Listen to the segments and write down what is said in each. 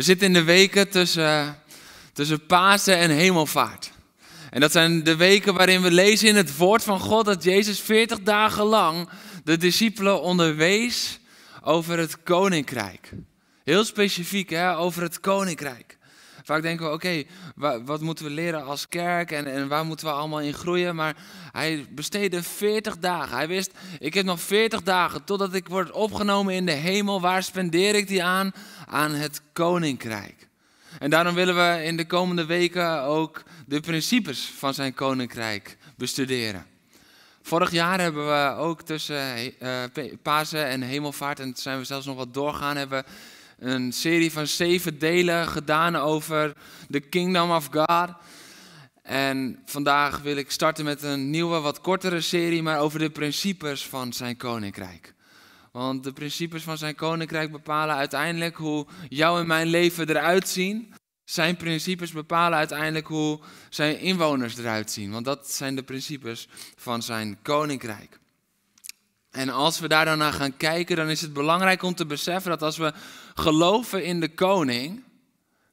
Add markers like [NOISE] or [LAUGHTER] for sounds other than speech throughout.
We zitten in de weken tussen, tussen Pasen en Hemelvaart. En dat zijn de weken waarin we lezen in het woord van God dat Jezus 40 dagen lang de discipelen onderwees over het koninkrijk. Heel specifiek hè, over het koninkrijk. Vaak denken we, oké, wat moeten we leren als kerk en, en waar moeten we allemaal in groeien? Maar hij besteedde 40 dagen. Hij wist, ik heb nog 40 dagen totdat ik word opgenomen in de hemel. Waar spendeer ik die aan? Aan het koninkrijk. En daarom willen we in de komende weken ook de principes van zijn koninkrijk bestuderen. Vorig jaar hebben we ook tussen uh, Pasen en Hemelvaart, en zijn we zelfs nog wat doorgaan, hebben een serie van zeven delen gedaan over de Kingdom of God. En vandaag wil ik starten met een nieuwe, wat kortere serie, maar over de principes van zijn koninkrijk. Want de principes van zijn koninkrijk bepalen uiteindelijk hoe jouw en mijn leven eruit zien. Zijn principes bepalen uiteindelijk hoe zijn inwoners eruit zien. Want dat zijn de principes van zijn koninkrijk. En als we daar dan naar gaan kijken, dan is het belangrijk om te beseffen dat als we geloven in de koning,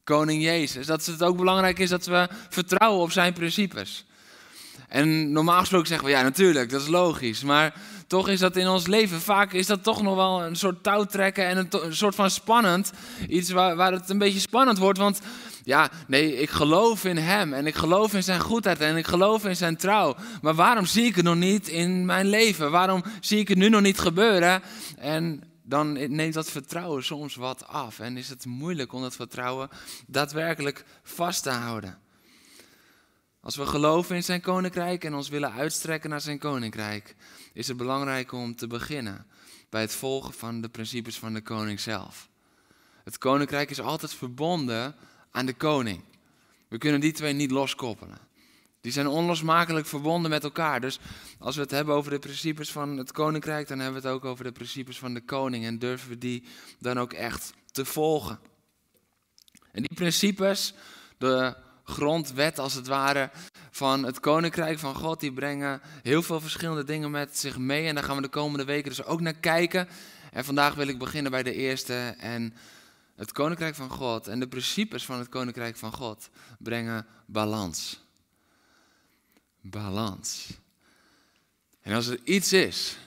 koning Jezus, dat het ook belangrijk is dat we vertrouwen op zijn principes. En normaal gesproken zeggen we, ja natuurlijk, dat is logisch. Maar toch is dat in ons leven, vaak is dat toch nog wel een soort touwtrekken en een, een soort van spannend. Iets waar, waar het een beetje spannend wordt, want ja, nee, ik geloof in Hem en ik geloof in Zijn goedheid en ik geloof in Zijn trouw. Maar waarom zie ik het nog niet in mijn leven? Waarom zie ik het nu nog niet gebeuren? En dan neemt dat vertrouwen soms wat af en is het moeilijk om dat vertrouwen daadwerkelijk vast te houden. Als we geloven in Zijn koninkrijk en ons willen uitstrekken naar Zijn koninkrijk, is het belangrijk om te beginnen bij het volgen van de principes van de koning zelf. Het koninkrijk is altijd verbonden aan de koning. We kunnen die twee niet loskoppelen. Die zijn onlosmakelijk verbonden met elkaar. Dus als we het hebben over de principes van het koninkrijk, dan hebben we het ook over de principes van de koning. En durven we die dan ook echt te volgen. En die principes, de grondwet als het ware van het koninkrijk van God, die brengen heel veel verschillende dingen met zich mee. En daar gaan we de komende weken dus ook naar kijken. En vandaag wil ik beginnen bij de eerste. En het koninkrijk van God en de principes van het koninkrijk van God brengen balans. Balans. En als er iets is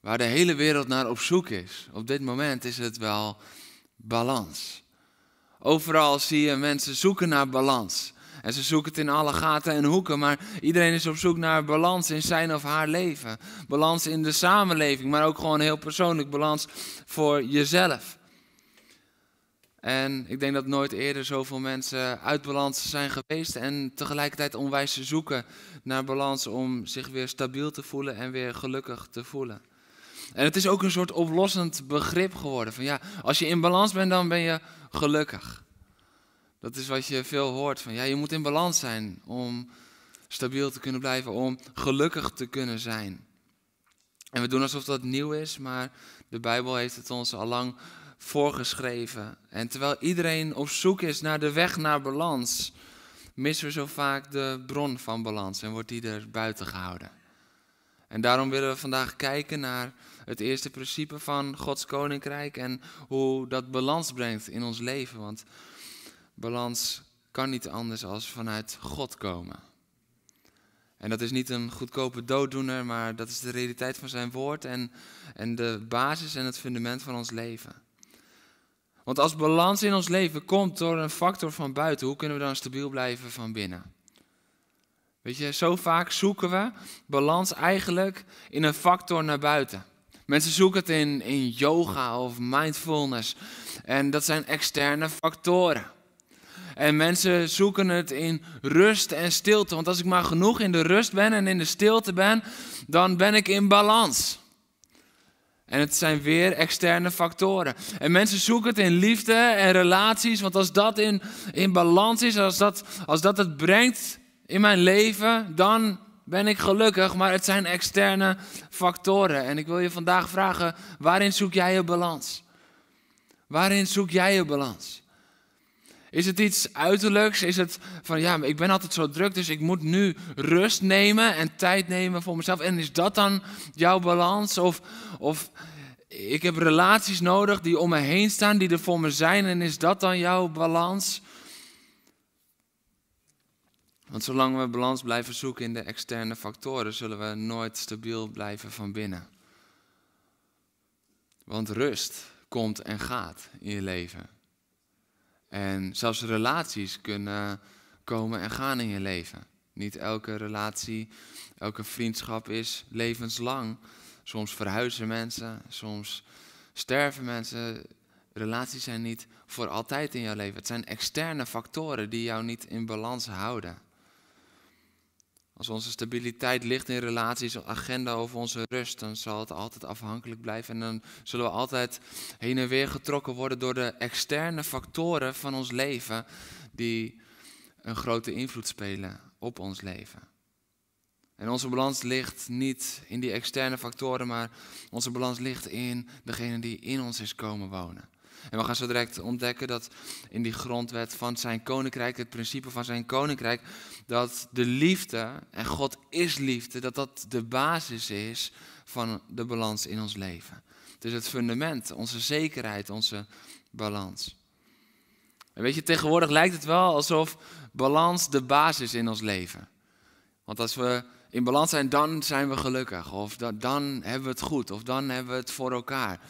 waar de hele wereld naar op zoek is, op dit moment is het wel balans. Overal zie je mensen zoeken naar balans. En ze zoeken het in alle gaten en hoeken, maar iedereen is op zoek naar balans in zijn of haar leven. Balans in de samenleving, maar ook gewoon heel persoonlijk balans voor jezelf. En ik denk dat nooit eerder zoveel mensen uit balans zijn geweest en tegelijkertijd onwijs zoeken naar balans om zich weer stabiel te voelen en weer gelukkig te voelen. En het is ook een soort oplossend begrip geworden. Van ja, als je in balans bent, dan ben je gelukkig. Dat is wat je veel hoort. Van ja, je moet in balans zijn om stabiel te kunnen blijven, om gelukkig te kunnen zijn. En we doen alsof dat nieuw is, maar de Bijbel heeft het ons al lang voorgeschreven. En terwijl iedereen op zoek is naar de weg naar balans, missen we zo vaak de bron van balans en wordt die er buiten gehouden. En daarom willen we vandaag kijken naar het eerste principe van Gods koninkrijk en hoe dat balans brengt in ons leven. Want balans kan niet anders als vanuit God komen. En dat is niet een goedkope dooddoener, maar dat is de realiteit van zijn woord en, en de basis en het fundament van ons leven. Want als balans in ons leven komt door een factor van buiten, hoe kunnen we dan stabiel blijven van binnen? Weet je, zo vaak zoeken we balans eigenlijk in een factor naar buiten. Mensen zoeken het in, in yoga of mindfulness. En dat zijn externe factoren. En mensen zoeken het in rust en stilte. Want als ik maar genoeg in de rust ben en in de stilte ben, dan ben ik in balans. En het zijn weer externe factoren. En mensen zoeken het in liefde en relaties, want als dat in, in balans is, als dat, als dat het brengt in mijn leven, dan ben ik gelukkig. Maar het zijn externe factoren. En ik wil je vandaag vragen, waarin zoek jij je balans? Waarin zoek jij je balans? Is het iets uiterlijks? Is het van ja, ik ben altijd zo druk, dus ik moet nu rust nemen en tijd nemen voor mezelf? En is dat dan jouw balans? Of, of ik heb relaties nodig die om me heen staan, die er voor me zijn, en is dat dan jouw balans? Want zolang we balans blijven zoeken in de externe factoren, zullen we nooit stabiel blijven van binnen. Want rust komt en gaat in je leven. En zelfs relaties kunnen komen en gaan in je leven. Niet elke relatie, elke vriendschap is levenslang. Soms verhuizen mensen, soms sterven mensen. Relaties zijn niet voor altijd in jouw leven. Het zijn externe factoren die jou niet in balans houden. Als onze stabiliteit ligt in relaties, agenda over onze rust, dan zal het altijd afhankelijk blijven. En dan zullen we altijd heen en weer getrokken worden door de externe factoren van ons leven, die een grote invloed spelen op ons leven. En onze balans ligt niet in die externe factoren, maar onze balans ligt in degene die in ons is komen wonen. En we gaan zo direct ontdekken dat in die grondwet van zijn koninkrijk, het principe van zijn koninkrijk, dat de liefde, en God is liefde, dat dat de basis is van de balans in ons leven. Het is het fundament, onze zekerheid, onze balans. En weet je, tegenwoordig lijkt het wel alsof balans de basis in ons leven. Want als we in balans zijn, dan zijn we gelukkig. Of dan hebben we het goed. Of dan hebben we het voor elkaar.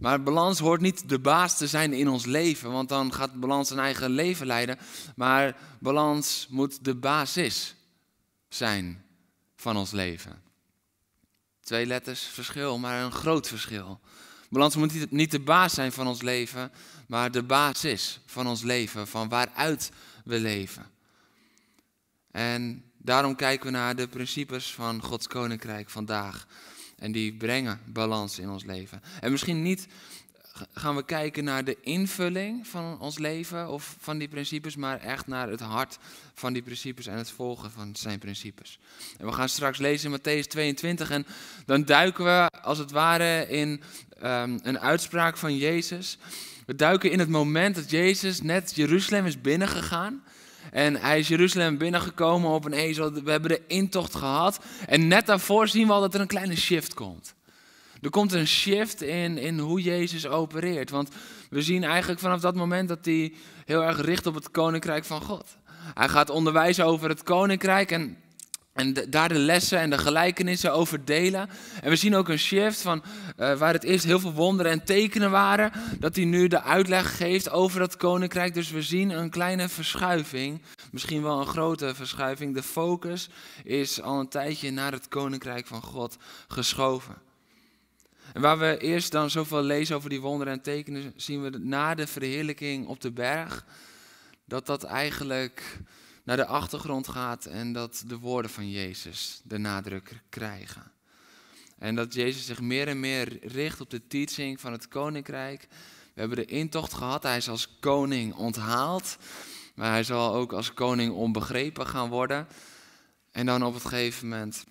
Maar balans hoort niet de baas te zijn in ons leven, want dan gaat balans zijn eigen leven leiden. Maar balans moet de basis zijn van ons leven. Twee letters verschil, maar een groot verschil. Balans moet niet de baas zijn van ons leven, maar de basis van ons leven, van waaruit we leven. En daarom kijken we naar de principes van Gods Koninkrijk vandaag. En die brengen balans in ons leven. En misschien niet gaan we kijken naar de invulling van ons leven of van die principes, maar echt naar het hart van die principes en het volgen van zijn principes. En we gaan straks lezen in Matthäus 22 en dan duiken we als het ware in um, een uitspraak van Jezus. We duiken in het moment dat Jezus net Jeruzalem is binnengegaan. En hij is Jeruzalem binnengekomen op een ezel. We hebben de intocht gehad. En net daarvoor zien we al dat er een kleine shift komt. Er komt een shift in, in hoe Jezus opereert. Want we zien eigenlijk vanaf dat moment dat hij heel erg richt op het koninkrijk van God. Hij gaat onderwijzen over het koninkrijk en en daar de lessen en de gelijkenissen over delen. En we zien ook een shift van uh, waar het eerst heel veel wonderen en tekenen waren, dat hij nu de uitleg geeft over dat koninkrijk. Dus we zien een kleine verschuiving, misschien wel een grote verschuiving. De focus is al een tijdje naar het koninkrijk van God geschoven. En waar we eerst dan zoveel lezen over die wonderen en tekenen, zien we na de verheerlijking op de berg, dat dat eigenlijk naar de achtergrond gaat en dat de woorden van Jezus de nadruk krijgen. En dat Jezus zich meer en meer richt op de teaching van het koninkrijk. We hebben de intocht gehad, hij is als koning onthaald, maar hij zal ook als koning onbegrepen gaan worden. En dan op het gegeven moment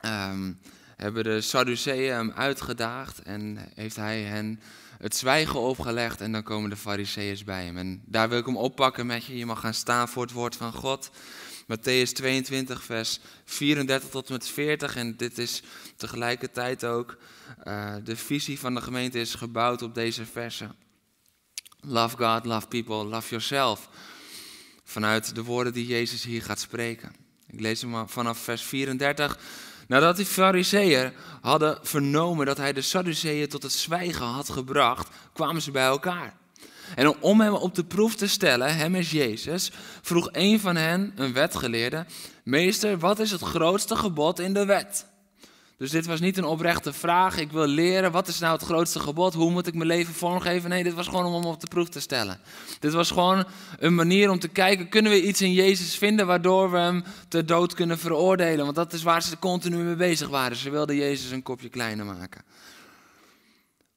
um, hebben de Sadduceeën hem uitgedaagd en heeft hij hen het zwijgen opgelegd en dan komen de fariseeërs bij hem. En daar wil ik hem oppakken met je. Je mag gaan staan voor het woord van God. Matthäus 22, vers 34 tot en met 40. En dit is tegelijkertijd ook uh, de visie van de gemeente is gebouwd op deze versen. Love God, love people, love yourself. Vanuit de woorden die Jezus hier gaat spreken. Ik lees hem vanaf vers 34. Nadat die fariseeën hadden vernomen dat hij de Sadduceeën tot het zwijgen had gebracht, kwamen ze bij elkaar. En om hem op de proef te stellen, hem is Jezus, vroeg een van hen, een wetgeleerde, meester, wat is het grootste gebod in de wet? Dus dit was niet een oprechte vraag. Ik wil leren, wat is nou het grootste gebod? Hoe moet ik mijn leven vormgeven? Nee, dit was gewoon om hem op de proef te stellen. Dit was gewoon een manier om te kijken, kunnen we iets in Jezus vinden waardoor we hem te dood kunnen veroordelen? Want dat is waar ze continu mee bezig waren. Ze wilden Jezus een kopje kleiner maken.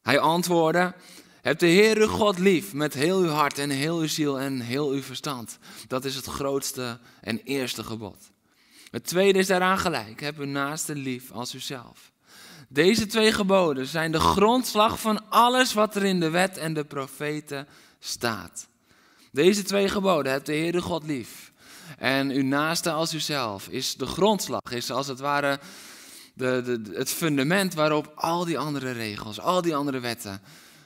Hij antwoordde, heb de Heer uw God lief met heel uw hart en heel uw ziel en heel uw verstand. Dat is het grootste en eerste gebod. Het tweede is daaraan gelijk, heb uw naaste lief als uzelf. Deze twee geboden zijn de grondslag van alles wat er in de wet en de profeten staat. Deze twee geboden, heb de Heer uw God lief en uw naaste als uzelf, is de grondslag, is als het ware de, de, het fundament waarop al die andere regels, al die andere wetten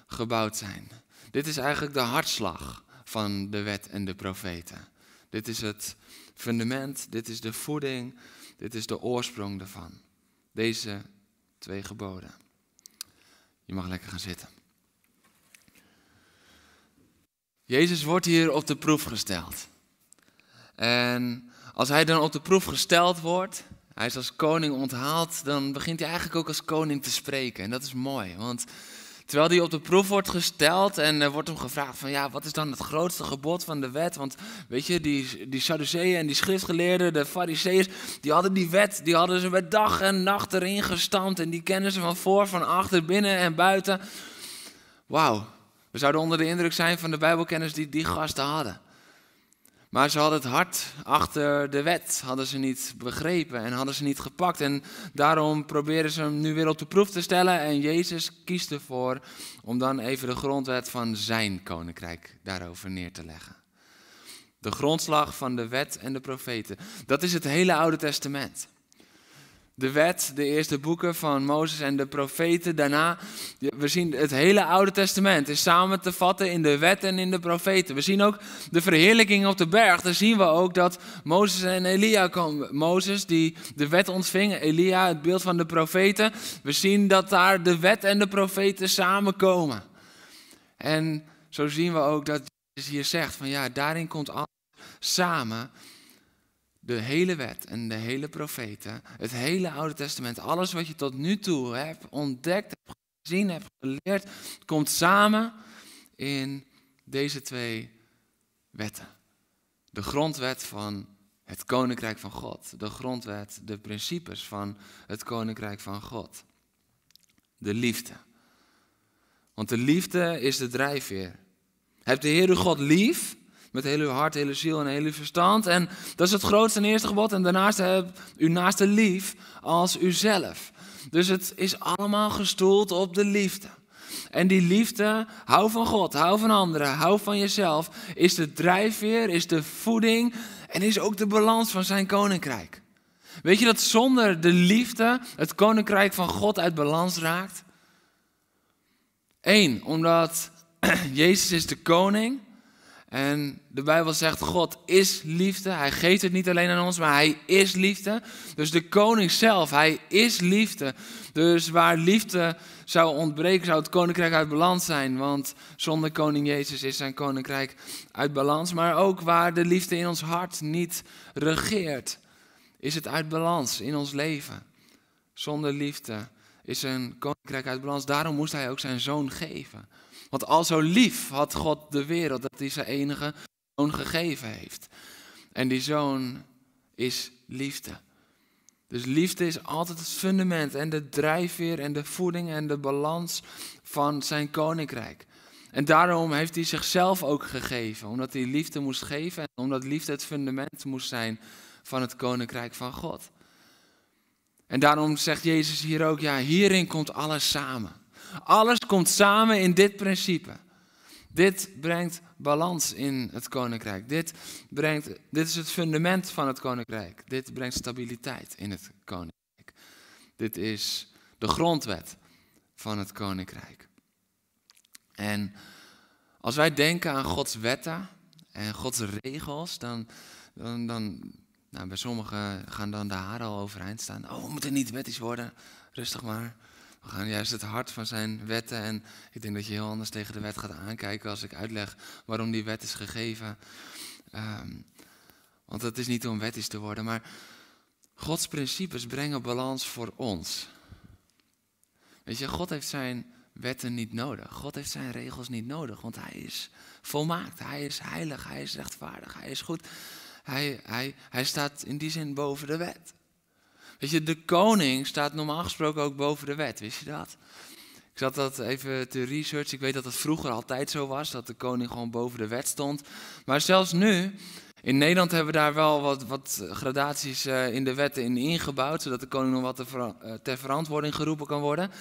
gebouwd zijn. Dit is eigenlijk de hartslag van de wet en de profeten. Dit is het fundament, dit is de voeding, dit is de oorsprong daarvan. Deze twee geboden. Je mag lekker gaan zitten. Jezus wordt hier op de proef gesteld. En als hij dan op de proef gesteld wordt, hij is als koning onthaald, dan begint hij eigenlijk ook als koning te spreken. En dat is mooi, want terwijl hij op de proef wordt gesteld en er wordt hem gevraagd van ja, wat is dan het grootste gebod van de wet? Want weet je, die, die Sadduceeën en die schriftgeleerden, de fariseeërs, die hadden die wet, die hadden ze met dag en nacht erin gestampt en die kennen ze van voor, van achter, binnen en buiten. Wauw, we zouden onder de indruk zijn van de bijbelkennis die die gasten hadden. Maar ze hadden het hart achter de wet, hadden ze niet begrepen en hadden ze niet gepakt. En daarom proberen ze hem nu weer op de proef te stellen. En Jezus kiest ervoor om dan even de grondwet van zijn koninkrijk daarover neer te leggen. De grondslag van de wet en de profeten. Dat is het hele Oude Testament de wet, de eerste boeken van Mozes en de profeten. Daarna, we zien het hele Oude Testament is samen te vatten in de wet en in de profeten. We zien ook de verheerlijking op de berg. Daar zien we ook dat Mozes en Elia komen. Mozes die de wet ontving, Elia het beeld van de profeten. We zien dat daar de wet en de profeten samenkomen. En zo zien we ook dat Jezus hier zegt van ja, daarin komt alles samen de hele wet en de hele profeten, het hele Oude Testament, alles wat je tot nu toe hebt ontdekt, hebt gezien, hebt geleerd, komt samen in deze twee wetten. De grondwet van het koninkrijk van God, de grondwet, de principes van het koninkrijk van God. De liefde. Want de liefde is de drijfveer. Heb de Heer God lief, met heel uw hart, hele ziel en heel uw verstand. En dat is het grootste en eerste gebod. En daarnaast heb u naaste lief als uzelf. Dus het is allemaal gestoeld op de liefde. En die liefde, hou van God, hou van anderen, hou van jezelf, is de drijfveer, is de voeding en is ook de balans van zijn koninkrijk. Weet je dat zonder de liefde het koninkrijk van God uit balans raakt? Eén, omdat [CLEARS THROAT] Jezus is de koning. En de Bijbel zegt, God is liefde. Hij geeft het niet alleen aan ons, maar hij is liefde. Dus de koning zelf, hij is liefde. Dus waar liefde zou ontbreken, zou het koninkrijk uit balans zijn. Want zonder koning Jezus is zijn koninkrijk uit balans. Maar ook waar de liefde in ons hart niet regeert, is het uit balans in ons leven. Zonder liefde is een koninkrijk uit balans. Daarom moest hij ook zijn zoon geven. Want al zo lief had God de wereld dat hij zijn enige zoon gegeven heeft. En die zoon is liefde. Dus liefde is altijd het fundament en de drijfveer en de voeding en de balans van zijn koninkrijk. En daarom heeft hij zichzelf ook gegeven, omdat hij liefde moest geven en omdat liefde het fundament moest zijn van het koninkrijk van God. En daarom zegt Jezus hier ook, ja, hierin komt alles samen. Alles komt samen in dit principe. Dit brengt balans in het koninkrijk. Dit, brengt, dit is het fundament van het koninkrijk. Dit brengt stabiliteit in het koninkrijk. Dit is de grondwet van het koninkrijk. En als wij denken aan Gods wetten en Gods regels, dan, dan, dan nou, bij sommigen gaan dan de haren al overeind staan. Oh, we moeten niet wettisch worden. Rustig maar. We gaan juist het hart van zijn wetten. En ik denk dat je heel anders tegen de wet gaat aankijken als ik uitleg waarom die wet is gegeven. Ehm, want het is niet om wettisch te worden, maar Gods principes brengen balans voor ons. Weet je, God heeft zijn wetten niet nodig. God heeft zijn regels niet nodig, want hij is volmaakt. Hij is heilig, hij is rechtvaardig, hij is goed. Hij, hij, hij staat in die zin boven de wet. Weet je, de koning staat normaal gesproken ook boven de wet, wist je dat? Ik zat dat even te researchen. Ik weet dat het vroeger altijd zo was, dat de koning gewoon boven de wet stond. Maar zelfs nu, in Nederland hebben we daar wel wat, wat gradaties uh, in de wetten in ingebouwd, zodat de koning nog wat te ver, uh, ter verantwoording geroepen kan worden.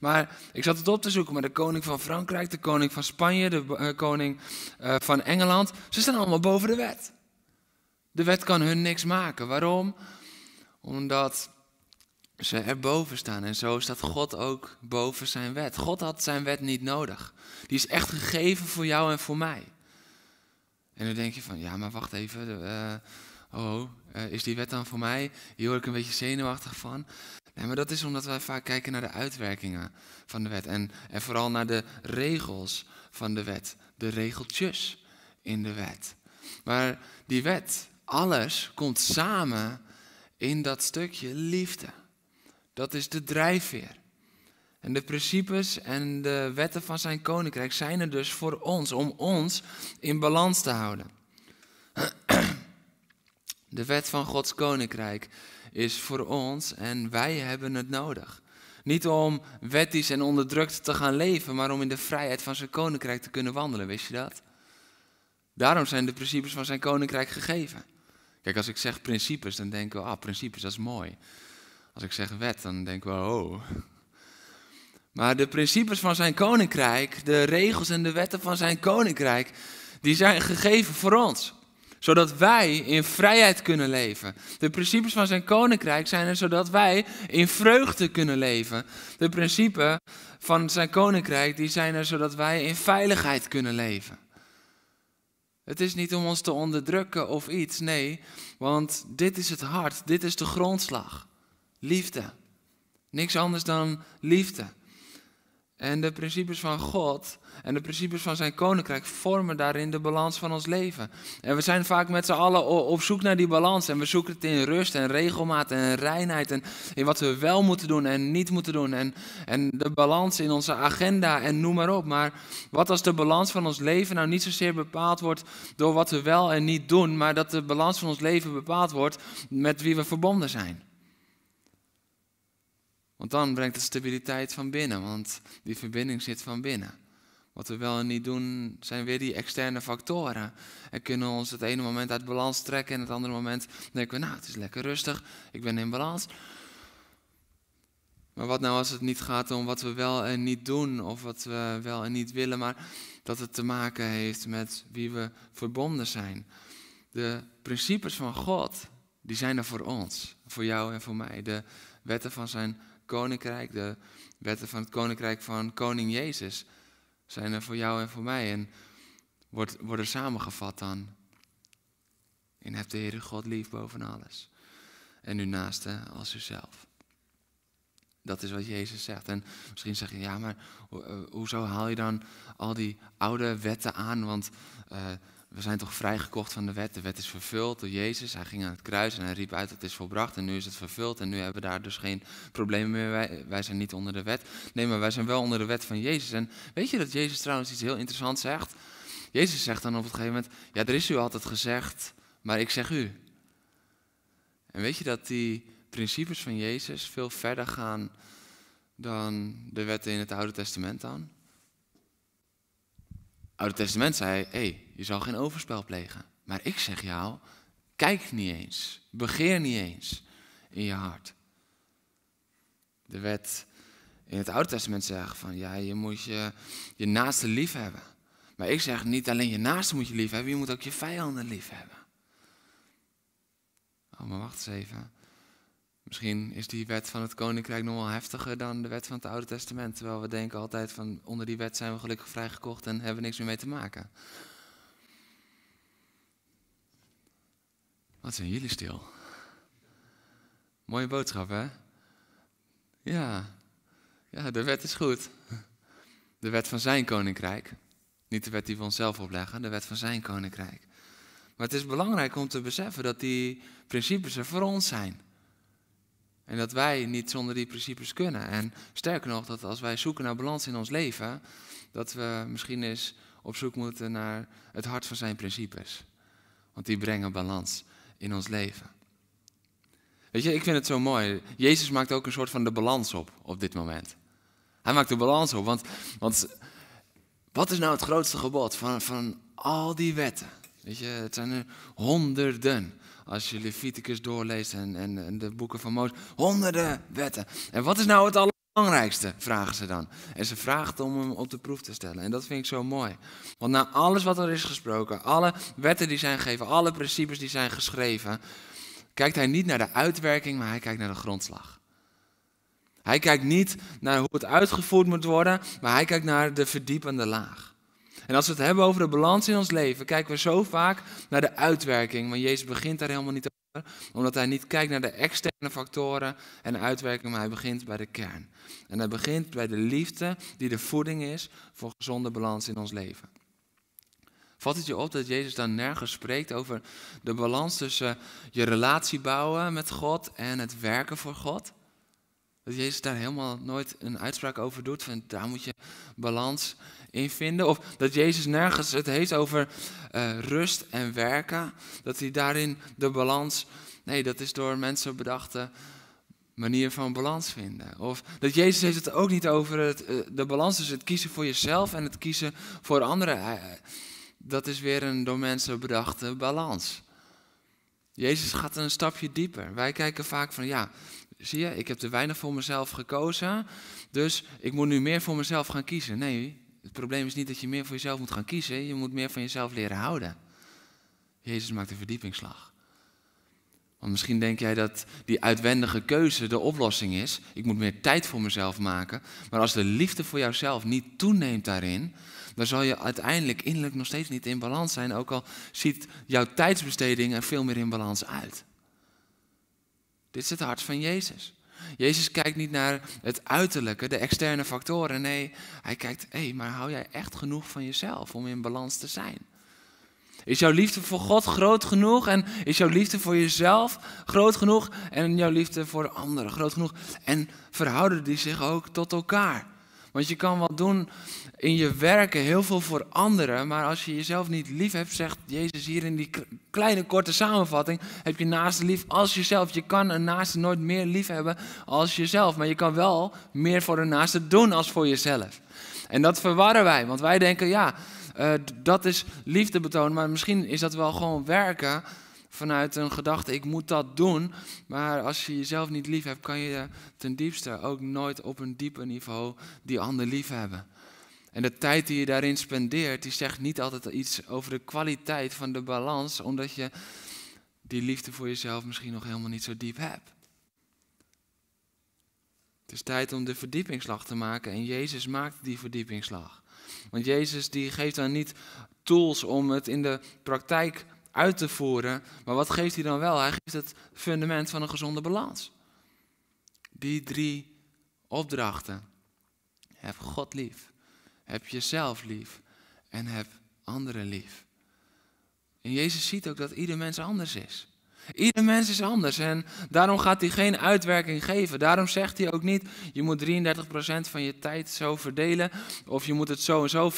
Maar ik zat het op te zoeken, maar de koning van Frankrijk, de koning van Spanje, de uh, koning van Engeland, ze staan allemaal boven de wet. De wet kan hun niks maken. Waarom? Omdat ze erboven staan. En zo staat God ook boven zijn wet. God had zijn wet niet nodig. Die is echt gegeven voor jou en voor mij. En dan denk je van, ja, maar wacht even. Uh, oh, uh, is die wet dan voor mij? Hier word ik een beetje zenuwachtig van. Nee, maar dat is omdat wij vaak kijken naar de uitwerkingen van de wet. En vooral naar de regels van de wet. De regeltjes in de wet. Maar die wet, alles komt samen in dat stukje liefde. Dat is de drijfveer. En de principes en de wetten van zijn koninkrijk zijn er dus voor ons, om ons in balans te houden. [CLEARS THROAT] De wet van Gods koninkrijk is voor ons en wij hebben het nodig. Niet om wettisch en onderdrukt te gaan leven, maar om in de vrijheid van zijn koninkrijk te kunnen wandelen, wist je dat? Daarom zijn de principes van zijn koninkrijk gegeven. Kijk, als ik zeg principes, dan denken we, ah, principes, dat is mooi. Als ik zeg wet, dan denken we, oh. Maar de principes van zijn koninkrijk, de regels en de wetten van zijn koninkrijk, die zijn gegeven voor ons. Zodat wij in vrijheid kunnen leven. De principes van zijn koninkrijk zijn er zodat wij in vreugde kunnen leven. De principes van zijn koninkrijk die zijn er zodat wij in veiligheid kunnen leven. Het is niet om ons te onderdrukken of iets, nee, want dit is het hart, dit is de grondslag. Liefde. Niks anders dan liefde. En de principes van God en de principes van zijn koninkrijk vormen daarin de balans van ons leven. En we zijn vaak met z'n allen op zoek naar die balans. En we zoeken het in rust en regelmaat en reinheid. En in wat we wel moeten doen en niet moeten doen. En, en de balans in onze agenda en noem maar op. Maar wat als de balans van ons leven nou niet zozeer bepaald wordt door wat we wel en niet doen. Maar dat de balans van ons leven bepaald wordt met wie we verbonden zijn. Want dan brengt het stabiliteit van binnen, want die verbinding zit van binnen. Wat we wel en niet doen, zijn weer die externe factoren. En kunnen ons het ene moment uit balans trekken en het andere moment denken we, nou, het is lekker rustig, ik ben in balans. Maar wat nou als het niet gaat om wat we wel en niet doen, of wat we wel en niet willen, maar dat het te maken heeft met wie we verbonden zijn. De principes van God, die zijn er voor ons, voor jou en voor mij. De wetten van zijn koninkrijk, de wetten van het koninkrijk van koning Jezus, zijn er voor jou en voor mij. En wordt, worden samengevat dan in heb de Heere God lief boven alles. En uw naaste als uzelf. Dat is wat Jezus zegt. En misschien zeg je, ja, maar eh, hoezo haal je dan al die oude wetten aan? Want uh, we zijn toch vrijgekocht van de wet. De wet is vervuld door Jezus. Hij ging aan het kruis en hij riep uit: Het is volbracht. En nu is het vervuld. En nu hebben we daar dus geen problemen meer. Wij, zijn niet onder de wet. Nee, maar wij zijn wel onder de wet van Jezus. En weet je dat Jezus trouwens iets heel interessants zegt? Jezus zegt dan op het gegeven moment: Ja, er is u altijd gezegd, maar ik zeg u. En weet je dat die principes van Jezus veel verder gaan dan de wetten in het Oude Testament dan? Oude Testament zei, hey, je zal geen overspel plegen. Maar ik zeg jou, kijk niet eens, begeer niet eens in je hart. De wet in het Oude Testament zegt van, ja, je moet je, je naaste lief hebben. Maar ik zeg, niet alleen je naaste moet je lief hebben, je moet ook je vijanden lief hebben. Oh, maar wacht eens even. Misschien is die wet van het koninkrijk nog wel heftiger dan de wet van het Oude Testament. Terwijl we denken altijd van onder die wet zijn we gelukkig vrijgekocht en hebben we niks meer mee te maken. Wat zijn jullie stil? Mooie boodschap, hè? Ja, ja, de wet is goed. De wet van zijn koninkrijk. Niet de wet die we onszelf opleggen, de wet van zijn koninkrijk. Maar het is belangrijk om te beseffen dat die principes er voor ons zijn. En dat wij niet zonder die principes kunnen. En sterker nog, dat als wij zoeken naar balans in ons leven, dat we misschien eens op zoek moeten naar het hart van zijn principes. Want die brengen balans in ons leven. Weet je, ik vind het zo mooi. Jezus maakt ook een soort van de balans op op dit moment. Hij maakt de balans op. Want, want wat is nou het grootste gebod van, van al die wetten? Weet je, het zijn er honderden. Als je Leviticus doorleest en, en, en de boeken van Mozes. Honderden wetten. En wat is nou het allerbelangrijkste? Vragen ze dan. En ze vraagt om hem op de proef te stellen. En dat vind ik zo mooi. Want na alles wat er is gesproken, alle wetten die zijn gegeven, alle principes die zijn geschreven, kijkt hij niet naar de uitwerking, maar hij kijkt naar de grondslag. Hij kijkt niet naar hoe het uitgevoerd moet worden, maar hij kijkt naar de verdiepende laag. En als we het hebben over de balans in ons leven, kijken we zo vaak naar de uitwerking. Maar Jezus begint daar helemaal niet over, omdat hij niet kijkt naar de externe factoren en de uitwerking, maar hij begint bij de kern. En hij begint bij de liefde die de voeding is voor gezonde balans in ons leven. Valt het je op dat Jezus dan nergens spreekt over de balans tussen je relatie bouwen met God en het werken voor God? Dat Jezus daar helemaal nooit een uitspraak over doet, van daar moet je balans in vinden. Of dat Jezus nergens het heeft over uh, rust en werken, dat hij daarin de balans, nee, dat is door mensen bedachte manier van balans vinden. Of dat Jezus heeft het ook niet over het, uh, de balans tussen het kiezen voor jezelf en het kiezen voor anderen. Dat is weer een door mensen bedachte balans. Jezus gaat een stapje dieper. Wij kijken vaak van ja, zie je, ik heb te weinig voor mezelf gekozen, dus ik moet nu meer voor mezelf gaan kiezen. Nee, het probleem is niet dat je meer voor jezelf moet gaan kiezen, je moet meer van jezelf leren houden. Jezus maakt een verdiepingsslag. Want misschien denk jij dat die uitwendige keuze de oplossing is. Ik moet meer tijd voor mezelf maken. Maar als de liefde voor jouzelf niet toeneemt daarin, dan zal je uiteindelijk innerlijk nog steeds niet in balans zijn. Ook al ziet jouw tijdsbesteding er veel meer in balans uit. Dit is het hart van Jezus. Jezus kijkt niet naar het uiterlijke, de externe factoren. Nee, hij kijkt, hé, hey, maar hou jij echt genoeg van jezelf om in balans te zijn? Is jouw liefde voor God groot genoeg? En is jouw liefde voor jezelf groot genoeg? En jouw liefde voor de anderen groot genoeg? En verhouden die zich ook tot elkaar? Want je kan wel doen in je werken heel veel voor anderen, maar als je jezelf niet lief hebt, zegt Jezus hier in die kleine korte samenvatting, heb je naaste lief als jezelf. Je kan een naaste nooit meer lief hebben als jezelf, maar je kan wel meer voor een naaste doen als voor jezelf. En dat verwarren wij, want wij denken, ja, uh, dat is liefde betonen, maar misschien is dat wel gewoon werken vanuit een gedachte, ik moet dat doen. Maar als je jezelf niet lief hebt, kan je ten diepste ook nooit op een dieper niveau die ander lief hebben. En de tijd die je daarin spendeert, die zegt niet altijd iets over de kwaliteit van de balans, omdat je die liefde voor jezelf misschien nog helemaal niet zo diep hebt. Het is tijd om de verdiepingsslag te maken en Jezus maakt die verdiepingsslag. Want Jezus die geeft dan niet tools om het in de praktijk uit te voeren, maar wat geeft hij dan wel? Hij geeft het fundament van een gezonde balans. Die drie opdrachten. Heb God lief. Heb jezelf lief en heb anderen lief. En Jezus ziet ook dat ieder mens anders is. Ieder mens is anders en daarom gaat hij geen uitwerking geven. Daarom zegt hij ook niet, je moet 33% van je tijd zo verdelen. Of je moet het zo en zo, 50%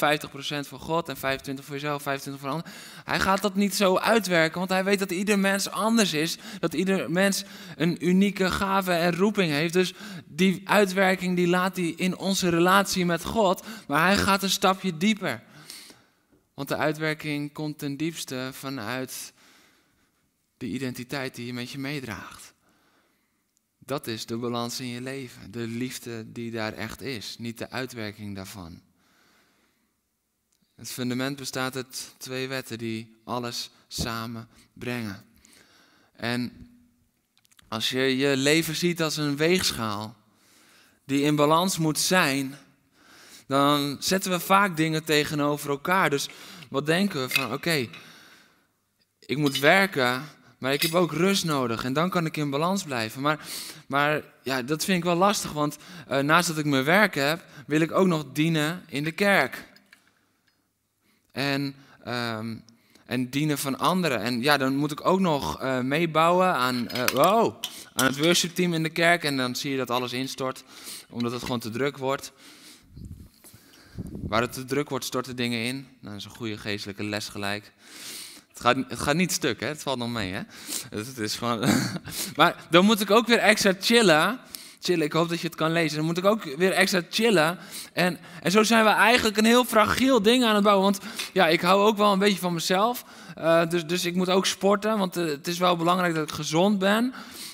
voor God en 25% voor jezelf, 25% voor anderen. Hij gaat dat niet zo uitwerken, want hij weet dat ieder mens anders is. Dat ieder mens een unieke gave en roeping heeft. Dus die uitwerking die laat hij in onze relatie met God. Maar hij gaat een stapje dieper. Want de uitwerking komt ten diepste vanuit de identiteit die je met je meedraagt. Dat is de balans in je leven, de liefde die daar echt is, niet de uitwerking daarvan. Het fundament bestaat uit twee wetten die alles samen brengen. En als je je leven ziet als een weegschaal die in balans moet zijn, dan zetten we vaak dingen tegenover elkaar. Dus wat denken we van, oké, ik moet werken maar ik heb ook rust nodig en dan kan ik in balans blijven. Maar, maar ja, dat vind ik wel lastig, want uh, naast dat ik mijn werk heb, wil ik ook nog dienen in de kerk. En, um, en dienen van anderen. En ja, dan moet ik ook nog uh, meebouwen aan, uh, wow, aan het worshipteam in de kerk. En dan zie je dat alles instort, omdat het gewoon te druk wordt. Waar het te druk wordt, storten dingen in. Nou, dat is een goede geestelijke les gelijk. Gaat, het gaat niet stuk, hè? het valt nog mee. Hè? Het, het is gewoon... [LAUGHS] maar dan moet ik ook weer extra chillen chillen. Ik hoop dat je het kan lezen. Dan moet ik ook weer extra chillen. En, en zo zijn we eigenlijk een heel fragiel ding aan het bouwen. Want ja, ik hou ook wel een beetje van mezelf. Uh, dus, dus ik moet ook sporten, want uh, het is wel belangrijk dat ik gezond ben.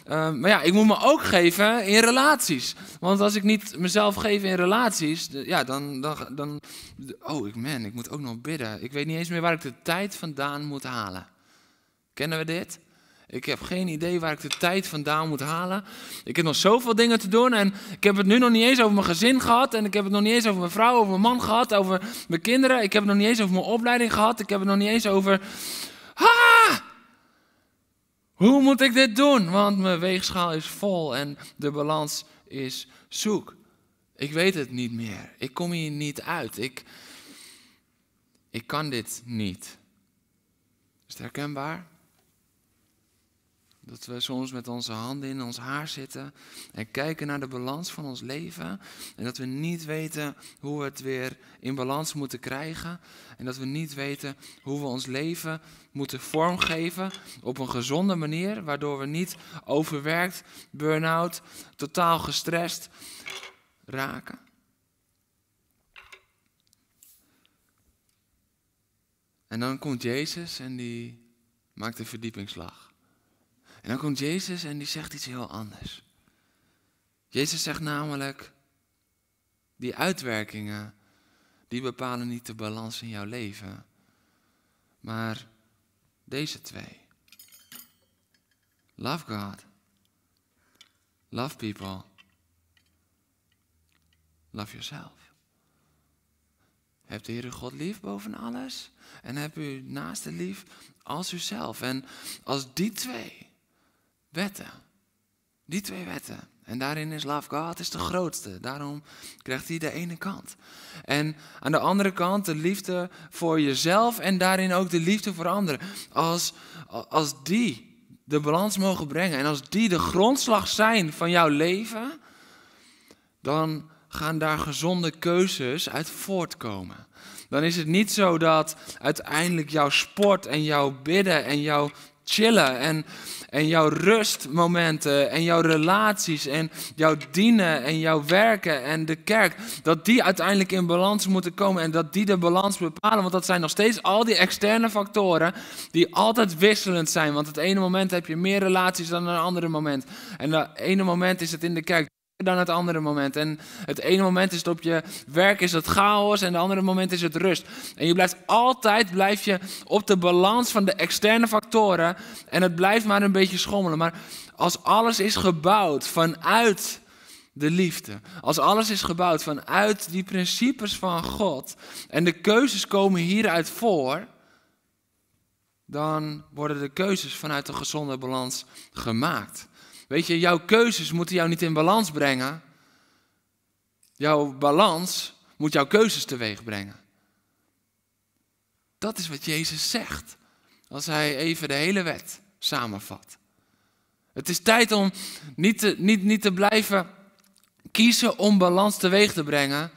Uh, maar ja, ik moet me ook geven in relaties. Want als ik niet mezelf geef in relaties, ja, dan, dan, dan... Oh, man, ik moet ook nog bidden. Ik weet niet eens meer waar ik de tijd vandaan moet halen. Kennen we dit? Ik heb geen idee waar ik de tijd vandaan moet halen. Ik heb nog zoveel dingen te doen en ik heb het nu nog niet eens over mijn gezin gehad. En ik heb het nog niet eens over mijn vrouw, over mijn man gehad, over mijn kinderen. Ik heb het nog niet eens over mijn opleiding gehad. Ik heb het nog niet eens over... Ha! Hoe moet ik dit doen? Want mijn weegschaal is vol en de balans is zoek. Ik weet het niet meer. Ik kom hier niet uit. Ik, ik kan dit niet. Is het herkenbaar? Dat we soms met onze handen in ons haar zitten en kijken naar de balans van ons leven. En dat we niet weten hoe we het weer in balans moeten krijgen. En dat we niet weten hoe we ons leven moeten vormgeven op een gezonde manier. Waardoor we niet overwerkt, burn-out, totaal gestrest raken. En dan komt Jezus en die maakt een verdiepingsslag. En dan komt Jezus en die zegt iets heel anders. Jezus zegt namelijk, die uitwerkingen, die bepalen niet de balans in jouw leven, maar deze twee. Love God. Love people. Love yourself. Heb de Heere God lief boven alles en heb uw naaste lief als uzelf. En als die twee wetten. Die twee wetten. En daarin is Love God is de grootste. Daarom krijgt hij de ene kant. En aan de andere kant de liefde voor jezelf en daarin ook de liefde voor anderen. Als, als die de balans mogen brengen en als die de grondslag zijn van jouw leven, dan gaan daar gezonde keuzes uit voortkomen. Dan is het niet zo dat uiteindelijk jouw sport en jouw bidden en jouw chillen en, en jouw rustmomenten en jouw relaties en jouw dienen en jouw werken en de kerk, dat die uiteindelijk in balans moeten komen en dat die de balans bepalen. Want dat zijn nog steeds al die externe factoren die altijd wisselend zijn. Want het ene moment heb je meer relaties dan een andere moment. En het ene moment is het in de kerk dan het andere moment. En het ene moment is het op je werk is het chaos en het andere moment is het rust. En je blijft altijd blijf je op de balans van de externe factoren en het blijft maar een beetje schommelen. Maar als alles is gebouwd vanuit de liefde, als alles is gebouwd vanuit die principes van God en de keuzes komen hieruit voor, dan worden de keuzes vanuit de gezonde balans gemaakt. Weet je, jouw keuzes moeten jou niet in balans brengen. Jouw balans moet jouw keuzes teweeg brengen. Dat is wat Jezus zegt als hij even de hele wet samenvat. Het is tijd om niet te, niet, niet te blijven kiezen om balans teweeg te brengen.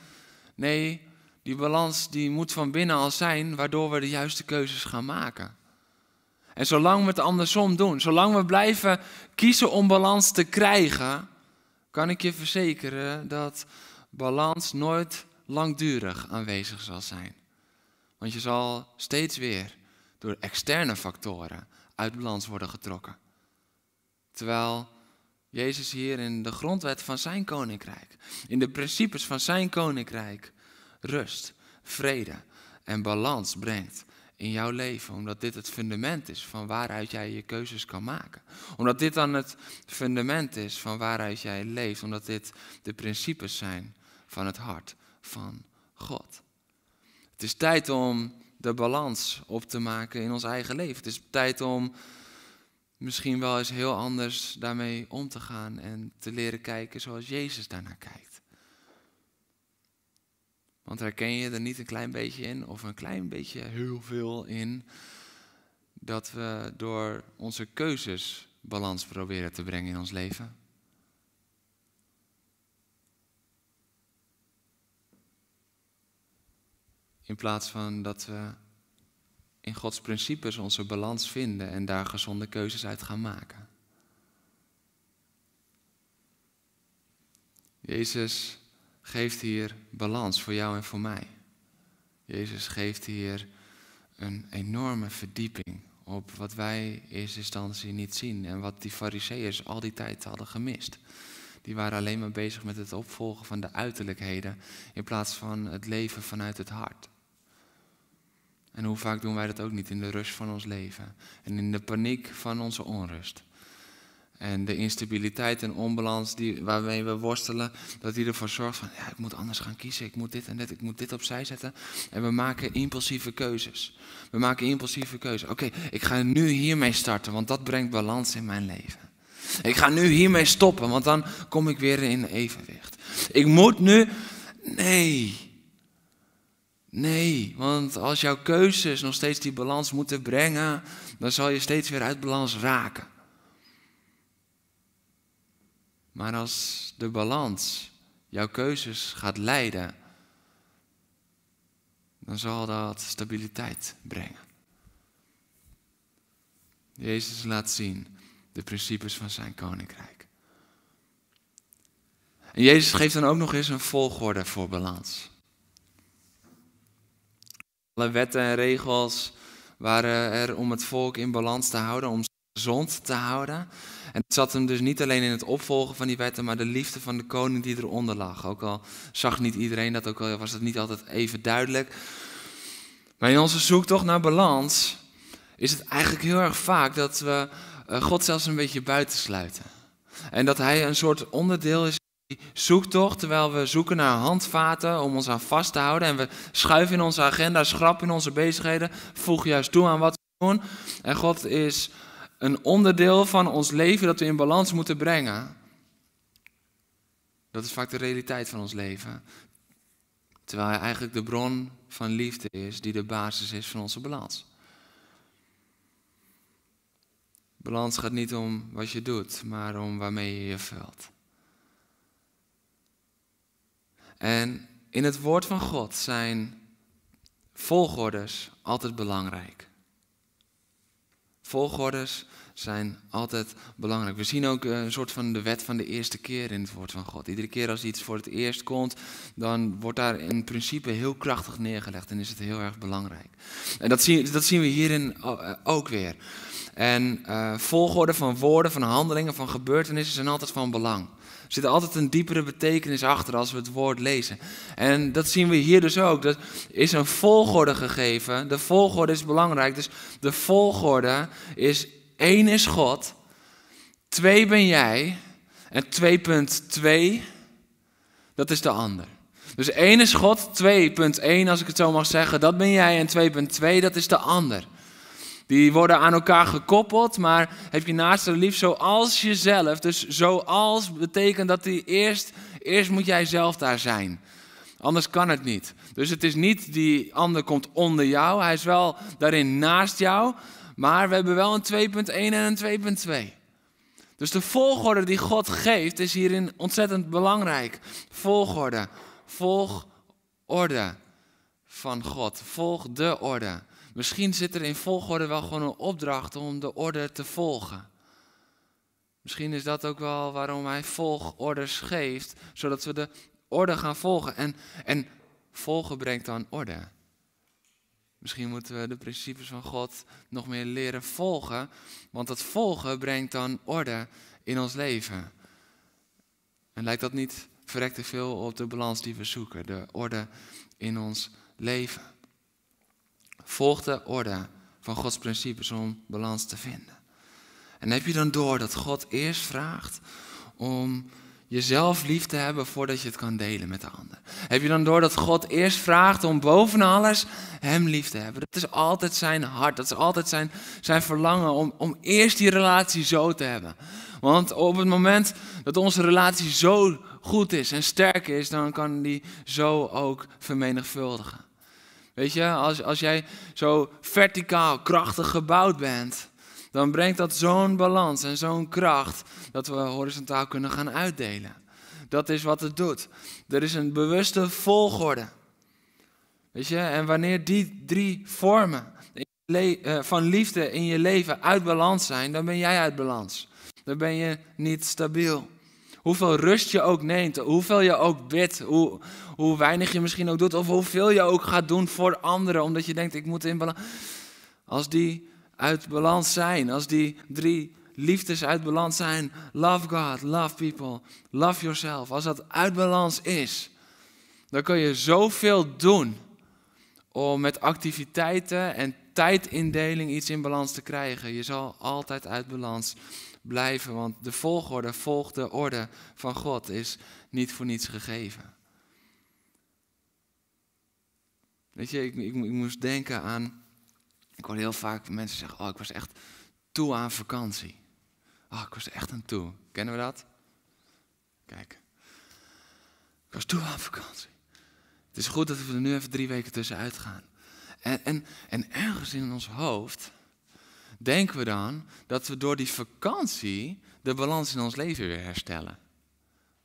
Nee, die balans die moet van binnen al zijn, waardoor we de juiste keuzes gaan maken. En zolang we het andersom doen, zolang we blijven kiezen om balans te krijgen, kan ik je verzekeren dat balans nooit langdurig aanwezig zal zijn. Want je zal steeds weer door externe factoren uit balans worden getrokken. Terwijl Jezus hier in de grondwet van zijn koninkrijk, in de principes van zijn koninkrijk, rust, vrede en balans brengt in jouw leven, omdat dit het fundament is van waaruit jij je keuzes kan maken. Omdat dit dan het fundament is van waaruit jij leeft, omdat dit de principes zijn van het hart van God. Het is tijd om de balans op te maken in ons eigen leven. Het is tijd om misschien wel eens heel anders daarmee om te gaan en te leren kijken zoals Jezus daarnaar kijkt. Want herken je er niet een klein beetje in, of een klein beetje heel veel in, dat we door onze keuzes balans proberen te brengen in ons leven? In plaats van dat we in Gods principes onze balans vinden en daar gezonde keuzes uit gaan maken. Jezus geeft hier balans voor jou en voor mij. Jezus geeft hier een enorme verdieping op wat wij in eerste instantie niet zien en wat die fariseeërs al die tijd hadden gemist. Die waren alleen maar bezig met het opvolgen van de uiterlijkheden in plaats van het leven vanuit het hart. En hoe vaak doen wij dat ook niet in de rust van ons leven en in de paniek van onze onrust. En de instabiliteit en onbalans die, waarmee we worstelen, dat die ervoor zorgt van, ja, ik moet anders gaan kiezen, ik moet dit en dit, ik moet dit opzij zetten. En we maken impulsieve keuzes. We maken impulsieve keuzes. Oké, ik ga nu hiermee starten, want dat brengt balans in mijn leven. Ik ga nu hiermee stoppen, want dan kom ik weer in evenwicht. Ik moet nu, nee. Nee, want als jouw keuzes nog steeds die balans moeten brengen, dan zal je steeds weer uit balans raken. Maar als de balans jouw keuzes gaat leiden, dan zal dat stabiliteit brengen. Jezus laat zien de principes van zijn koninkrijk. En Jezus geeft dan ook nog eens een volgorde voor balans. Alle wetten en regels waren er om het volk in balans te houden, om gezond te houden. En het zat hem dus niet alleen in het opvolgen van die wetten, maar de liefde van de koning die eronder lag. Ook al zag niet iedereen dat, ook al was het niet altijd even duidelijk. Maar in onze zoektocht naar balans is het eigenlijk heel erg vaak dat we eh, God zelfs een beetje buitensluiten. En dat hij een soort onderdeel is die zoektocht, terwijl we zoeken naar handvaten om ons aan vast te houden. En we schuiven in onze agenda, schrappen in onze bezigheden, voegen juist toe aan wat we doen. En God is een onderdeel van ons leven dat we in balans moeten brengen. Dat is vaak de realiteit van ons leven. Terwijl hij eigenlijk de bron van liefde is die de basis is van onze balans. Balans gaat niet om wat je doet, maar om waarmee je je vult. En in het woord van God zijn volgordes altijd belangrijk. Volgordes zijn altijd belangrijk. We zien ook een soort van de wet van de eerste keer in het woord van God. Iedere keer als iets voor het eerst komt, dan wordt daar in principe heel krachtig neergelegd en is het heel erg belangrijk. En dat zien, dat zien we hierin eh, ook weer. En uh, volgorde van woorden, van handelingen, van gebeurtenissen zijn altijd van belang. Zit altijd een diepere betekenis achter als we het woord lezen. En dat zien we hier dus ook. Er is een volgorde gegeven. De volgorde is belangrijk. Dus de volgorde is één is God, twee ben jij en 2.2, dat is de ander. Dus één is God, 2.1 als ik het zo mag zeggen, dat ben jij en 2.2, dat is de ander. Die worden aan elkaar gekoppeld, maar heb je naast de lief zoals jezelf. Dus zoals betekent dat die eerst, eerst moet jij zelf daar zijn. Anders kan het niet. Dus het is niet die ander komt onder jou, hij is wel daarin naast jou, maar we hebben wel een 2.1 en een 2.2. Dus de volgorde die God geeft is hierin ontzettend belangrijk. Volgorde. Volg orde van God. Volg de orde. Misschien zit er in volgorde wel gewoon een opdracht om de orde te volgen. Misschien is dat ook wel waarom hij volgorders geeft, zodat we de orde gaan volgen. En, en volgen brengt dan orde. Misschien moeten we de principes van God nog meer leren volgen, want dat volgen brengt dan orde in ons leven. En lijkt dat niet verrekt te veel op de balans die we zoeken, de orde in ons leven. Volg de orde van Gods principes om balans te vinden. En heb je dan door dat God eerst vraagt om jezelf lief te hebben voordat je het kan delen met de ander? Heb je dan door dat God eerst vraagt om boven alles Hem lief te hebben? Dat is altijd zijn hart, dat is altijd zijn, zijn verlangen om, om eerst die relatie zo te hebben. Want op het moment dat onze relatie zo goed is en sterk is, dan kan die zo ook vermenigvuldigen. Weet je, als, als jij zo verticaal krachtig gebouwd bent, dan brengt dat zo'n balans en zo'n kracht dat we horizontaal kunnen gaan uitdelen. Dat is wat het doet. Er is een bewuste volgorde. Weet je, en wanneer die drie vormen eh, van liefde in je leven uit balans zijn, dan ben jij uit balans. Dan ben je niet stabiel. Hoeveel rust je ook neemt, hoeveel je ook bidt, hoe, hoe weinig je misschien ook doet, of hoeveel je ook gaat doen voor anderen, omdat je denkt, ik moet in balans. Als die uit balans zijn, als die drie liefdes uit balans zijn, love God, love people, love yourself, als dat uit balans is, dan kun je zoveel doen om met activiteiten en tijdindeling iets in balans te krijgen. Je zal altijd uit balans blijven, want de volgorde volgt de orde van God, is niet voor niets gegeven. Weet je, ik, ik, ik moest denken aan, ik hoor heel vaak mensen zeggen, oh ik was echt toe aan vakantie. Oh, ik was echt aan toe. Kennen we dat? Kijk. Ik was toe aan vakantie. Het is goed dat we er nu even drie weken tussenuit gaan. En, en, en ergens in ons hoofd denken we dan dat we door die vakantie de balans in ons leven weer herstellen.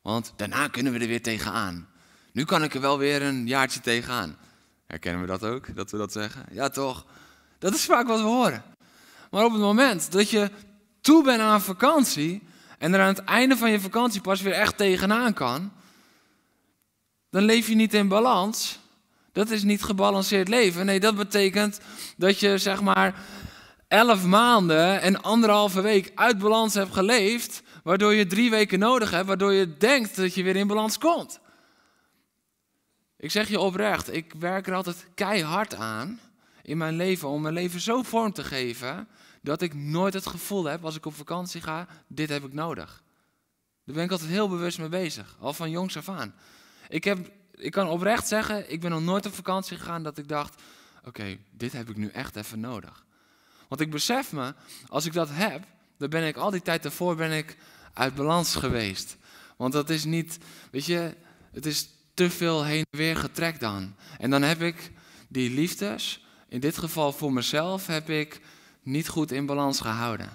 Want daarna kunnen we er weer tegenaan. Nu kan ik er wel weer een jaartje tegenaan. Herkennen we dat ook, dat we dat zeggen? Ja, toch? Dat is vaak wat we horen. Maar op het moment dat je toe bent aan vakantie en er aan het einde van je vakantie pas weer echt tegenaan kan, dan leef je niet in balans. Dat is niet gebalanceerd leven. Nee, dat betekent dat je zeg maar elf maanden en anderhalve week uit balans hebt geleefd, waardoor je drie weken nodig hebt, waardoor je denkt dat je weer in balans komt. Ik zeg je oprecht, ik werk er altijd keihard aan in mijn leven om mijn leven zo vorm te geven dat ik nooit het gevoel heb als ik op vakantie ga, dit heb ik nodig. Daar ben ik altijd heel bewust mee bezig, al van jongs af aan. Ik, heb, ik kan oprecht zeggen, ik ben nog nooit op vakantie gegaan dat ik dacht, oké, dit heb ik nu echt even nodig. Want ik besef me, als ik dat heb, dan ben ik al die tijd daarvoor ben ik uit balans geweest. Want dat is niet, weet je, het is te veel heen en weer getrekt dan. En dan heb ik die liefdes, in dit geval voor mezelf, heb ik niet goed in balans gehouden.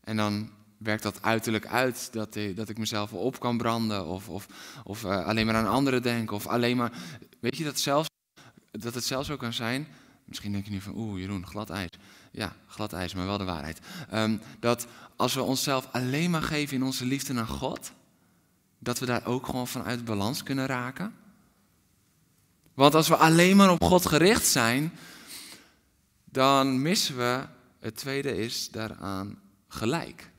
En dan werkt dat uiterlijk uit dat, dat ik mezelf op kan branden of, of, of uh, alleen maar aan anderen denk of alleen maar, weet je dat, zelfs, dat het zelfs ook kan zijn, misschien denk je nu van oeh Jeroen, glad ijs. Ja, glad ijs, maar wel de waarheid. Um, dat als we onszelf alleen maar geven in onze liefde naar God, dat we daar ook gewoon vanuit balans kunnen raken. Want als we alleen maar op God gericht zijn, dan missen we, het tweede is daaraan gelijk.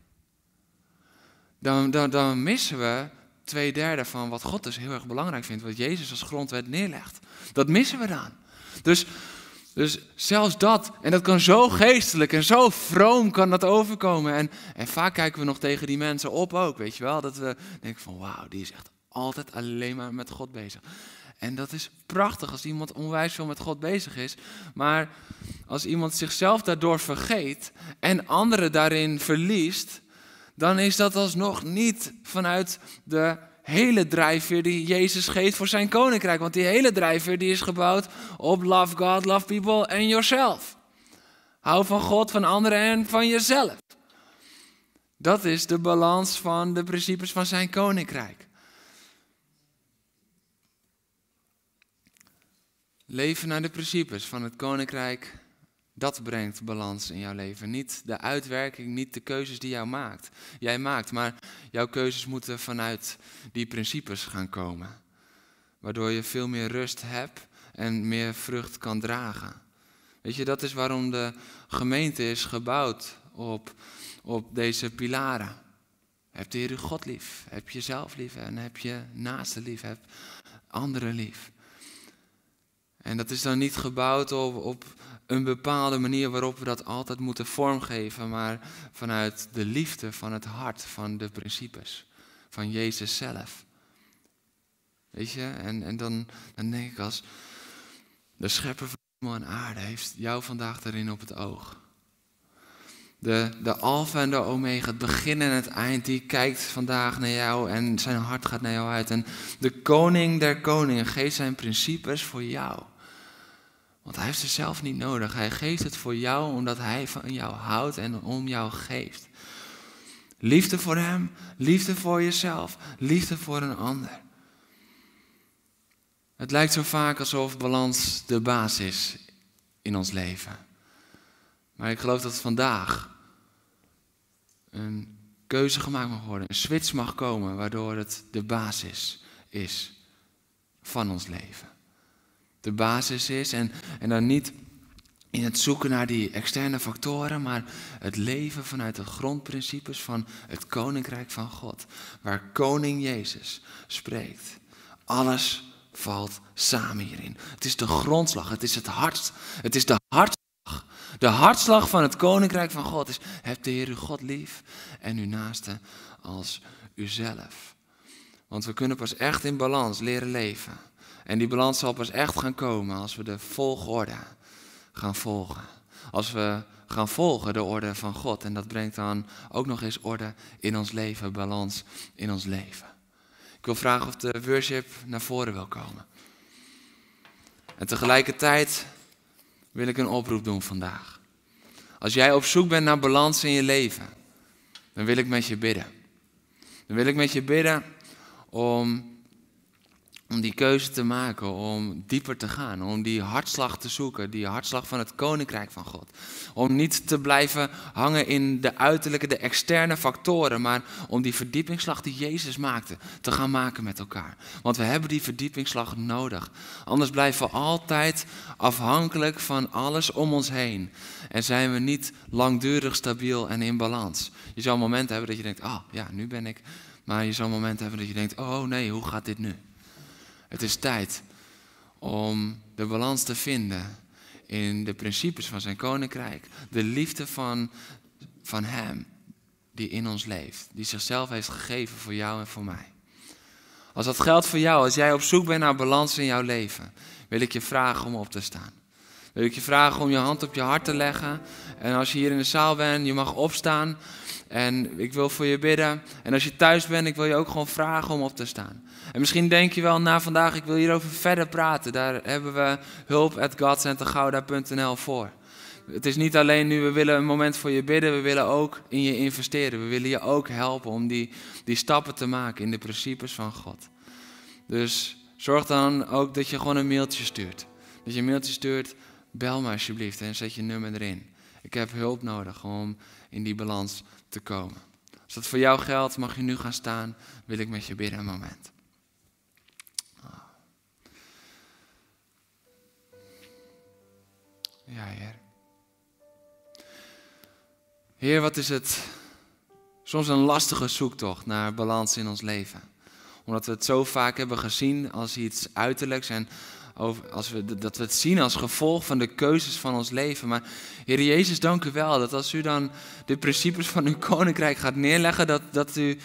Dan, dan, dan missen we twee derde van wat God dus heel erg belangrijk vindt, wat Jezus als grondwet neerlegt. Dat missen we dan. Dus, dus zelfs dat, en dat kan zo geestelijk en zo vroom kan dat overkomen. En, en vaak kijken we nog tegen die mensen op ook, weet je wel. Dat we denken van wauw, die is echt altijd alleen maar met God bezig. En dat is prachtig als iemand onwijs veel met God bezig is. Maar als iemand zichzelf daardoor vergeet en anderen daarin verliest, dan is dat alsnog niet vanuit de hele drijfveer die Jezus geeft voor zijn koninkrijk. Want die hele drijfveer die is gebouwd op love God, love people and yourself. Hou van God, van anderen en van jezelf. Dat is de balans van de principes van zijn koninkrijk. Leven naar de principes van het koninkrijk, dat brengt balans in jouw leven. Niet de uitwerking, niet de keuzes die jou maakt. jij maakt, maar jouw keuzes moeten vanuit die principes gaan komen. Waardoor je veel meer rust hebt en meer vrucht kan dragen. Weet je, dat is waarom de gemeente is gebouwd op, op deze pilaren. Heb de Heer God lief, heb jezelf lief en heb je naaste lief, heb anderen lief. En dat is dan niet gebouwd op, op een bepaalde manier waarop we dat altijd moeten vormgeven, maar vanuit de liefde van het hart, van de principes, van Jezus zelf. Weet je, en, en dan, dan denk ik als de schepper van hemel en aarde heeft jou vandaag daarin op het oog. De, de alfa en de omega, het begin en het eind, die kijkt vandaag naar jou en zijn hart gaat naar jou uit. En de koning der koningen geeft zijn principes voor jou. Want hij heeft ze zelf niet nodig. Hij geeft het voor jou omdat hij van jou houdt en om jou geeft. Liefde voor hem, liefde voor jezelf, liefde voor een ander. Het lijkt zo vaak alsof balans de baas is in ons leven. Maar ik geloof dat vandaag een keuze gemaakt mag worden, een switch mag komen, waardoor het de basis is van ons leven. De basis is en, en dan niet in het zoeken naar die externe factoren, maar het leven vanuit de grondprincipes van het koninkrijk van God, waar koning Jezus spreekt. Alles valt samen hierin. Het is de grondslag, het is het hart, het is de hartslag. De hartslag van het koninkrijk van God is: heb de Heer uw God lief en uw naaste als uzelf. Want we kunnen pas echt in balans leren leven. En die balans zal pas echt gaan komen als we de volgorde gaan volgen. Als we gaan volgen de orde van God. En dat brengt dan ook nog eens orde in ons leven, balans in ons leven. Ik wil vragen of de worship naar voren wil komen. En tegelijkertijd wil ik een oproep doen vandaag. Als jij op zoek bent naar balans in je leven, dan wil ik met je bidden. Dan wil ik met je bidden om om die keuze te maken, om dieper te gaan, om die hartslag te zoeken, die hartslag van het koninkrijk van God. Om niet te blijven hangen in de uiterlijke, de externe factoren, maar om die verdiepingsslag die Jezus maakte, te gaan maken met elkaar. Want we hebben die verdiepingsslag nodig. Anders blijven we altijd afhankelijk van alles om ons heen. En zijn we niet langdurig stabiel en in balans. Je zal een moment hebben dat je denkt, ah oh, ja, nu ben ik. Maar je zal een moment hebben dat je denkt, oh nee, hoe gaat dit nu? Het is tijd om de balans te vinden in de principes van zijn koninkrijk. De liefde van, van Hem die in ons leeft. Die zichzelf heeft gegeven voor jou en voor mij. Als dat geldt voor jou, als jij op zoek bent naar balans in jouw leven, wil ik je vragen om op te staan. Wil ik je vragen om je hand op je hart te leggen. En als je hier in de zaal bent, je mag opstaan. En ik wil voor je bidden. En als je thuis bent, ik wil je ook gewoon vragen om op te staan. En misschien denk je wel na vandaag, ik wil hierover verder praten. Daar hebben we hulp at voor. Het is niet alleen nu, we willen een moment voor je bidden, we willen ook in je investeren. We willen je ook helpen om die, die stappen te maken in de principes van God. Dus zorg dan ook dat je gewoon een mailtje stuurt. Dat je een mailtje stuurt, bel me alsjeblieft en zet je nummer erin. Ik heb hulp nodig om in die balans te komen. Als dat voor jou geldt, mag je nu gaan staan, wil ik met je bidden een moment. Ja, Heer. Heer, wat is het soms een lastige zoektocht naar balans in ons leven. Omdat we het zo vaak hebben gezien als iets uiterlijks en als we, dat we het zien als gevolg van de keuzes van ons leven. Maar Heer Jezus, dank u wel dat als u dan de principes van uw koninkrijk gaat neerleggen, dat, dat, u,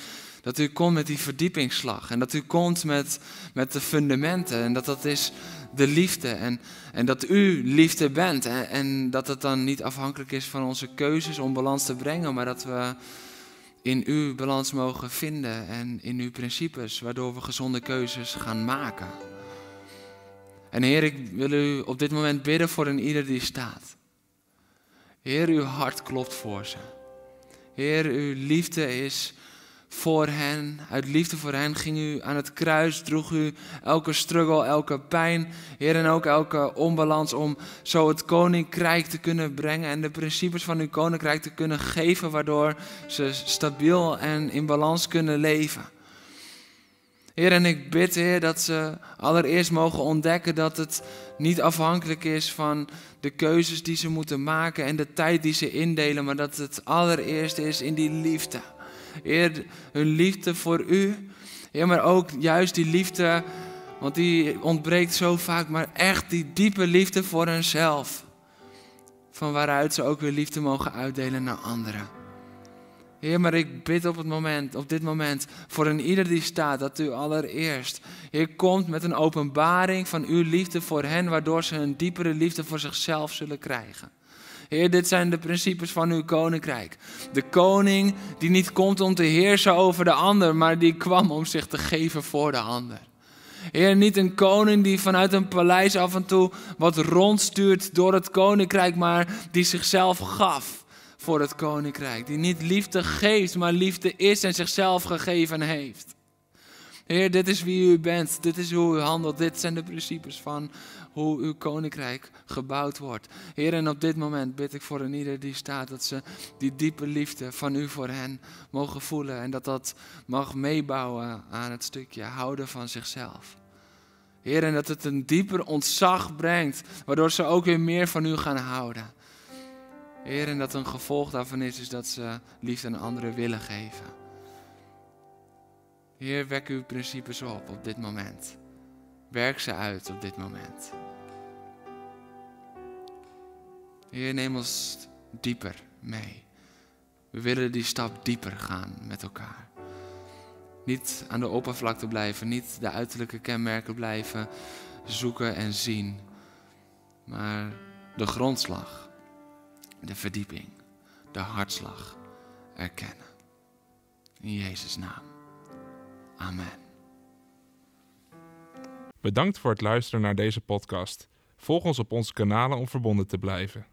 dat u komt met die verdiepingsslag. En dat u komt met, met de fundamenten. En dat dat is de liefde. En, en dat u liefde bent. En, en dat het dan niet afhankelijk is van onze keuzes om balans te brengen, maar dat we in u balans mogen vinden en in uw principes, waardoor we gezonde keuzes gaan maken. En Heer, ik wil u op dit moment bidden voor een ieder die staat. Heer, uw hart klopt voor ze. Heer, uw liefde is voor hen. Uit liefde voor hen ging u aan het kruis, droeg u elke struggle, elke pijn, Heer, en ook elke onbalans om zo het koninkrijk te kunnen brengen en de principes van uw koninkrijk te kunnen geven, waardoor ze stabiel en in balans kunnen leven. Heer, en ik bid, Heer, dat ze allereerst mogen ontdekken dat het niet afhankelijk is van de keuzes die ze moeten maken en de tijd die ze indelen, maar dat het allereerst is in die liefde. Heer, hun liefde voor u. Heer, maar ook juist die liefde, want die ontbreekt zo vaak, maar echt die diepe liefde voor hunzelf. Van waaruit ze ook weer liefde mogen uitdelen naar anderen. Heer, maar ik bid op het moment, op dit moment, voor een ieder die staat, dat u allereerst, Heer, komt met een openbaring van uw liefde voor hen, waardoor ze een diepere liefde voor zichzelf zullen krijgen. Heer, dit zijn de principes van uw koninkrijk. De koning die niet komt om te heersen over de ander, maar die kwam om zich te geven voor de ander. Heer, niet een koning die vanuit een paleis af en toe wat rondstuurt door het koninkrijk, maar die zichzelf gaf voor het koninkrijk. Die niet liefde geeft, maar liefde is en zichzelf gegeven heeft. Heer, dit is wie u bent. Dit is hoe u handelt. Dit zijn de principes van hoe uw koninkrijk gebouwd wordt. Heer, en op dit moment bid ik voor een ieder die staat dat ze die diepe liefde van u voor hen mogen voelen. En dat dat mag meebouwen aan het stukje houden van zichzelf. Heer, en dat het een dieper ontzag brengt, waardoor ze ook weer meer van u gaan houden. Heer, en dat een gevolg daarvan is, is dat ze liefde aan anderen willen geven. Heer, wek uw principes op op dit moment. Werk ze uit op dit moment. Heer, neem ons dieper mee. We willen die stap dieper gaan met elkaar. Niet aan de oppervlakte blijven, niet de uiterlijke kenmerken blijven zoeken en zien, maar de grondslag, de verdieping, de hartslag erkennen. In Jezus' naam. Amen. Bedankt voor het luisteren naar deze podcast. Volg ons op onze kanalen om verbonden te blijven.